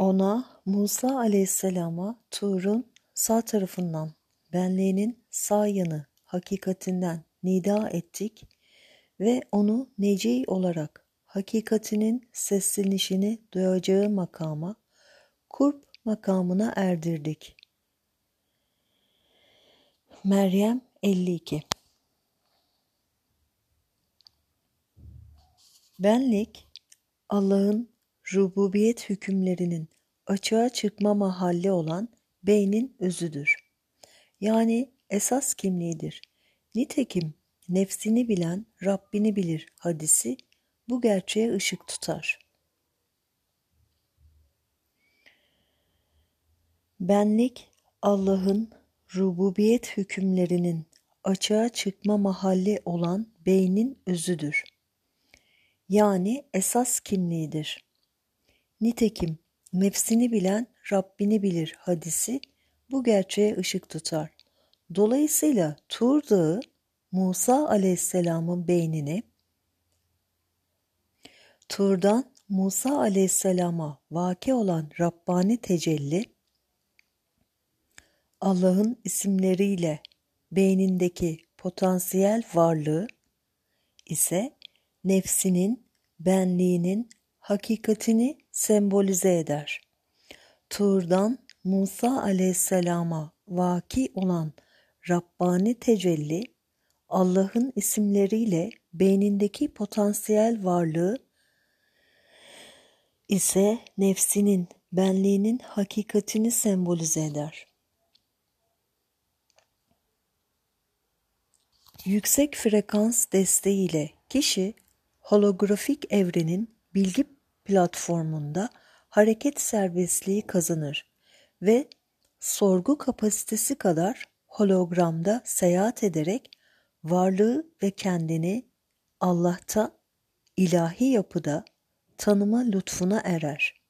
Ona Musa aleyhisselama Tur'un sağ tarafından benliğinin sağ yanı hakikatinden nida ettik ve onu neci olarak hakikatinin seslenişini duyacağı makama, kurp makamına erdirdik. Meryem 52 Benlik, Allah'ın rububiyet hükümlerinin açığa çıkma mahalli olan beynin özüdür. Yani esas kimliğidir. Nitekim nefsini bilen Rabbini bilir hadisi bu gerçeğe ışık tutar. Benlik Allah'ın rububiyet hükümlerinin açığa çıkma mahalli olan beynin özüdür. Yani esas kimliğidir. Nitekim nefsini bilen Rabbini bilir hadisi bu gerçeğe ışık tutar. Dolayısıyla Tur Dağı Musa aleyhisselamın beynini Tur'dan Musa aleyhisselama vaki olan Rabbani tecelli Allah'ın isimleriyle beynindeki potansiyel varlığı ise nefsinin, benliğinin hakikatini sembolize eder. Tur'dan Musa aleyhisselama vaki olan Rabbani tecelli, Allah'ın isimleriyle beynindeki potansiyel varlığı ise nefsinin, benliğinin hakikatini sembolize eder. Yüksek frekans desteğiyle kişi holografik evrenin bilgi platformunda hareket serbestliği kazanır ve sorgu kapasitesi kadar hologramda seyahat ederek varlığı ve kendini Allah'ta, ilahi yapıda tanıma lütfuna erer.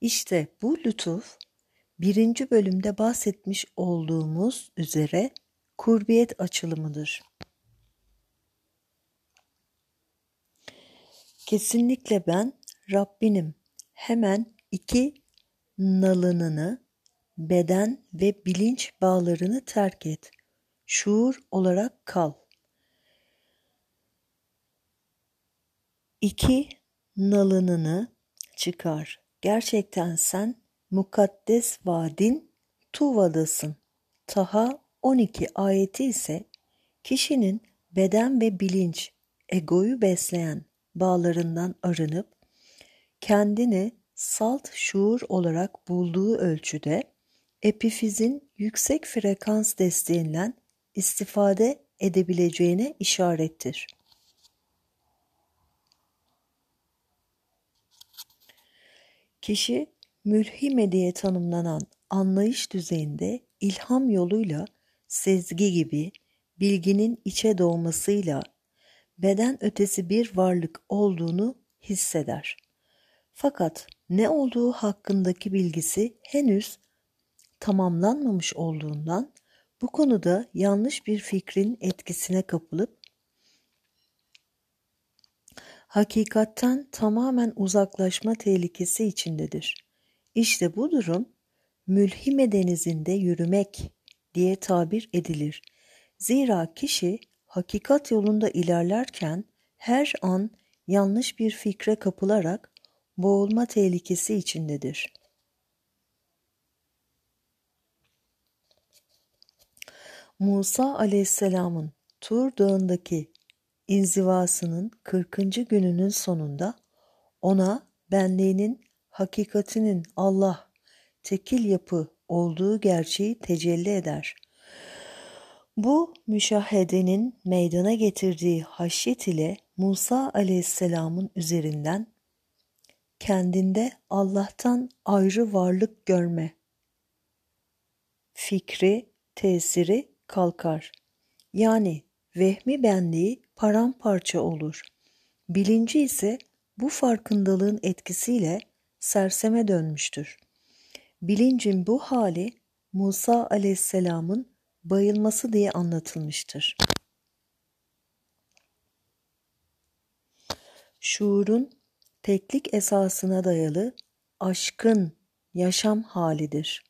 İşte bu lütuf birinci bölümde bahsetmiş olduğumuz üzere kurbiyet açılımıdır. Kesinlikle ben Rabbinim. Hemen iki nalınını, beden ve bilinç bağlarını terk et. Şuur olarak kal. İki nalınını çıkar. Gerçekten sen mukaddes vadin Tuva'dasın. Taha 12 ayeti ise kişinin beden ve bilinç, egoyu besleyen bağlarından arınıp kendini salt şuur olarak bulduğu ölçüde epifizin yüksek frekans desteğinden istifade edebileceğine işarettir. Kişi mülhime diye tanımlanan anlayış düzeyinde ilham yoluyla sezgi gibi bilginin içe doğmasıyla beden ötesi bir varlık olduğunu hisseder. Fakat ne olduğu hakkındaki bilgisi henüz tamamlanmamış olduğundan bu konuda yanlış bir fikrin etkisine kapılıp hakikatten tamamen uzaklaşma tehlikesi içindedir. İşte bu durum mülhime denizinde yürümek diye tabir edilir. Zira kişi hakikat yolunda ilerlerken her an yanlış bir fikre kapılarak boğulma tehlikesi içindedir. Musa aleyhisselamın Tur dağındaki inzivasının 40. gününün sonunda ona benliğinin hakikatinin Allah, tekil yapı olduğu gerçeği tecelli eder. Bu müşahedenin meydana getirdiği haşyet ile Musa aleyhisselamın üzerinden kendinde Allah'tan ayrı varlık görme fikri, tesiri kalkar. Yani vehmi benliği paramparça olur. Bilinci ise bu farkındalığın etkisiyle serseme dönmüştür. Bilincin bu hali Musa aleyhisselamın bayılması diye anlatılmıştır. Şuurun teklik esasına dayalı aşkın yaşam halidir.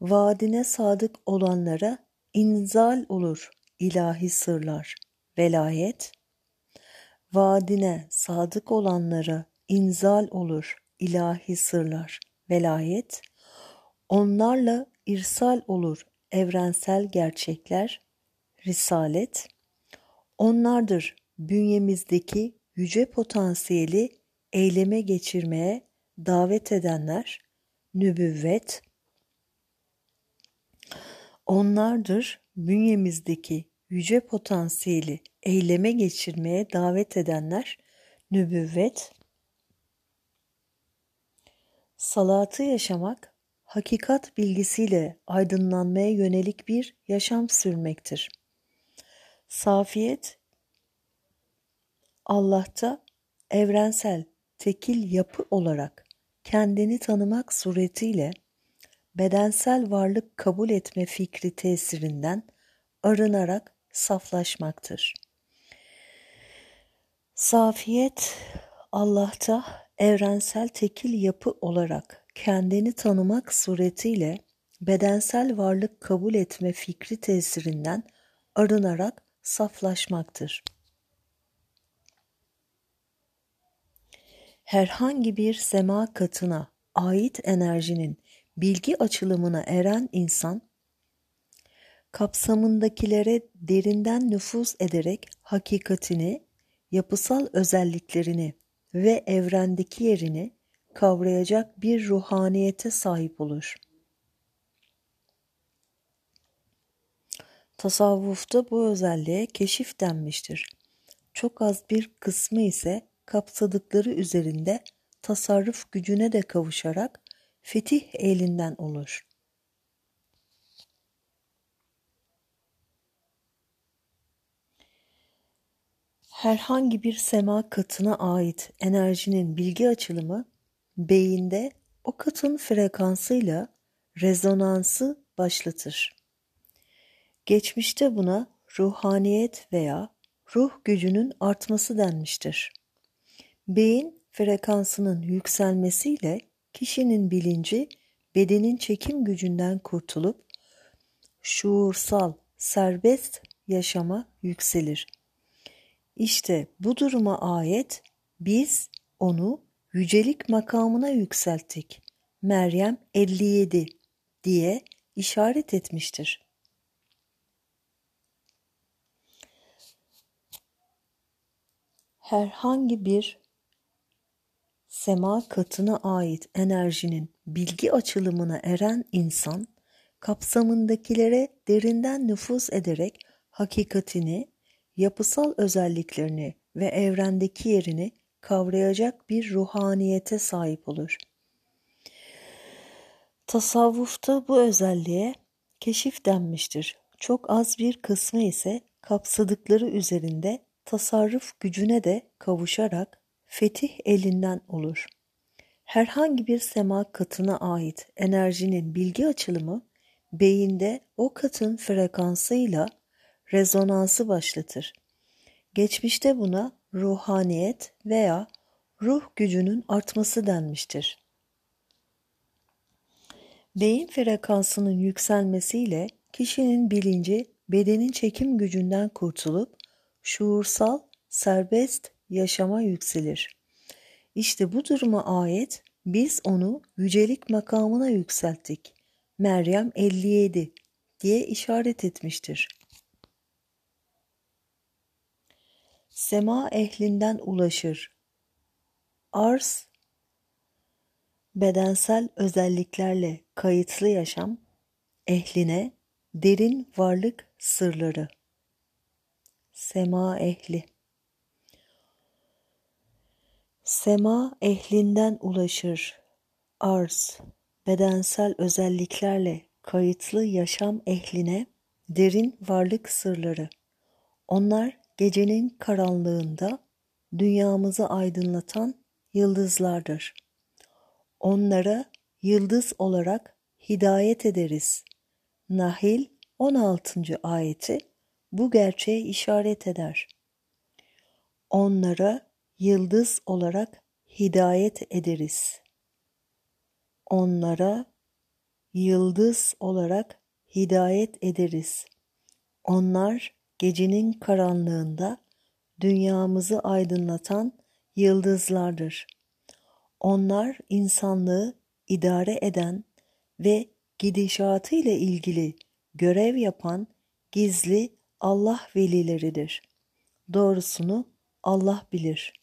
Vaadine sadık olanlara inzal olur ilahi sırlar, velayet. Vaadine sadık olanlara inzal olur ilahi sırlar, velayet. Onlarla irsal olur evrensel gerçekler, risalet. Onlardır bünyemizdeki yüce potansiyeli eyleme geçirmeye davet edenler, nübüvvet. Onlardır bünyemizdeki yüce potansiyeli eyleme geçirmeye davet edenler, nübüvvet. Salatı yaşamak, hakikat bilgisiyle aydınlanmaya yönelik bir yaşam sürmektir. Safiyet, Allah'ta evrensel, tekil yapı olarak kendini tanımak suretiyle bedensel varlık kabul etme fikri tesirinden arınarak saflaşmaktır. Safiyet, Allah'ta evrensel tekil yapı olarak kendini tanımak suretiyle bedensel varlık kabul etme fikri tesirinden arınarak saflaşmaktır. Herhangi bir sema katına ait enerjinin bilgi açılımına eren insan, kapsamındakilere derinden nüfuz ederek hakikatini, yapısal özelliklerini ve evrendeki yerini kavrayacak bir ruhaniyete sahip olur. Tasavvufta bu özelliğe keşif denmiştir. Çok az bir kısmı ise kapsadıkları üzerinde tasarruf gücüne de kavuşarak fetih elinden olur. Herhangi bir sema katına ait enerjinin bilgi açılımı beyinde o katın frekansıyla rezonansı başlatır. Geçmişte buna ruhaniyet veya ruh gücünün artması denmiştir. Beyin frekansının yükselmesiyle kişinin bilinci bedenin çekim gücünden kurtulup şuursal, serbest yaşama yükselir. İşte bu duruma ayet biz onu yücelik makamına yükselttik. Meryem 57 diye işaret etmiştir. Herhangi bir sema katına ait enerjinin bilgi açılımına eren insan, kapsamındakilere derinden nüfuz ederek hakikatini, yapısal özelliklerini ve evrendeki yerini kavrayacak bir ruhaniyete sahip olur. Tasavvufta bu özelliğe keşif denmiştir. Çok az bir kısmı ise kapsadıkları üzerinde tasarruf gücüne de kavuşarak fetih elinden olur. Herhangi bir sema katına ait enerjinin bilgi açılımı beyinde o katın frekansıyla rezonansı başlatır. Geçmişte buna ruhaniyet veya ruh gücünün artması denmiştir. Beyin frekansının yükselmesiyle kişinin bilinci bedenin çekim gücünden kurtulup şuursal, serbest yaşama yükselir. İşte bu duruma ayet biz onu yücelik makamına yükselttik. Meryem 57 diye işaret etmiştir. Sema ehlinden ulaşır. Arz, bedensel özelliklerle kayıtlı yaşam, ehline derin varlık sırları. Sema ehli Sema ehlinden ulaşır. Arz, bedensel özelliklerle kayıtlı yaşam ehline derin varlık sırları. Onlar gecenin karanlığında dünyamızı aydınlatan yıldızlardır. Onlara yıldız olarak hidayet ederiz. Nahil 16. ayeti bu gerçeğe işaret eder. Onlara yıldız olarak hidayet ederiz. onlara yıldız olarak hidayet ederiz. Onlar gecenin karanlığında dünyamızı aydınlatan yıldızlardır. Onlar insanlığı idare eden ve gidişatı ile ilgili görev yapan gizli Allah velileridir. Doğrusunu Allah bilir.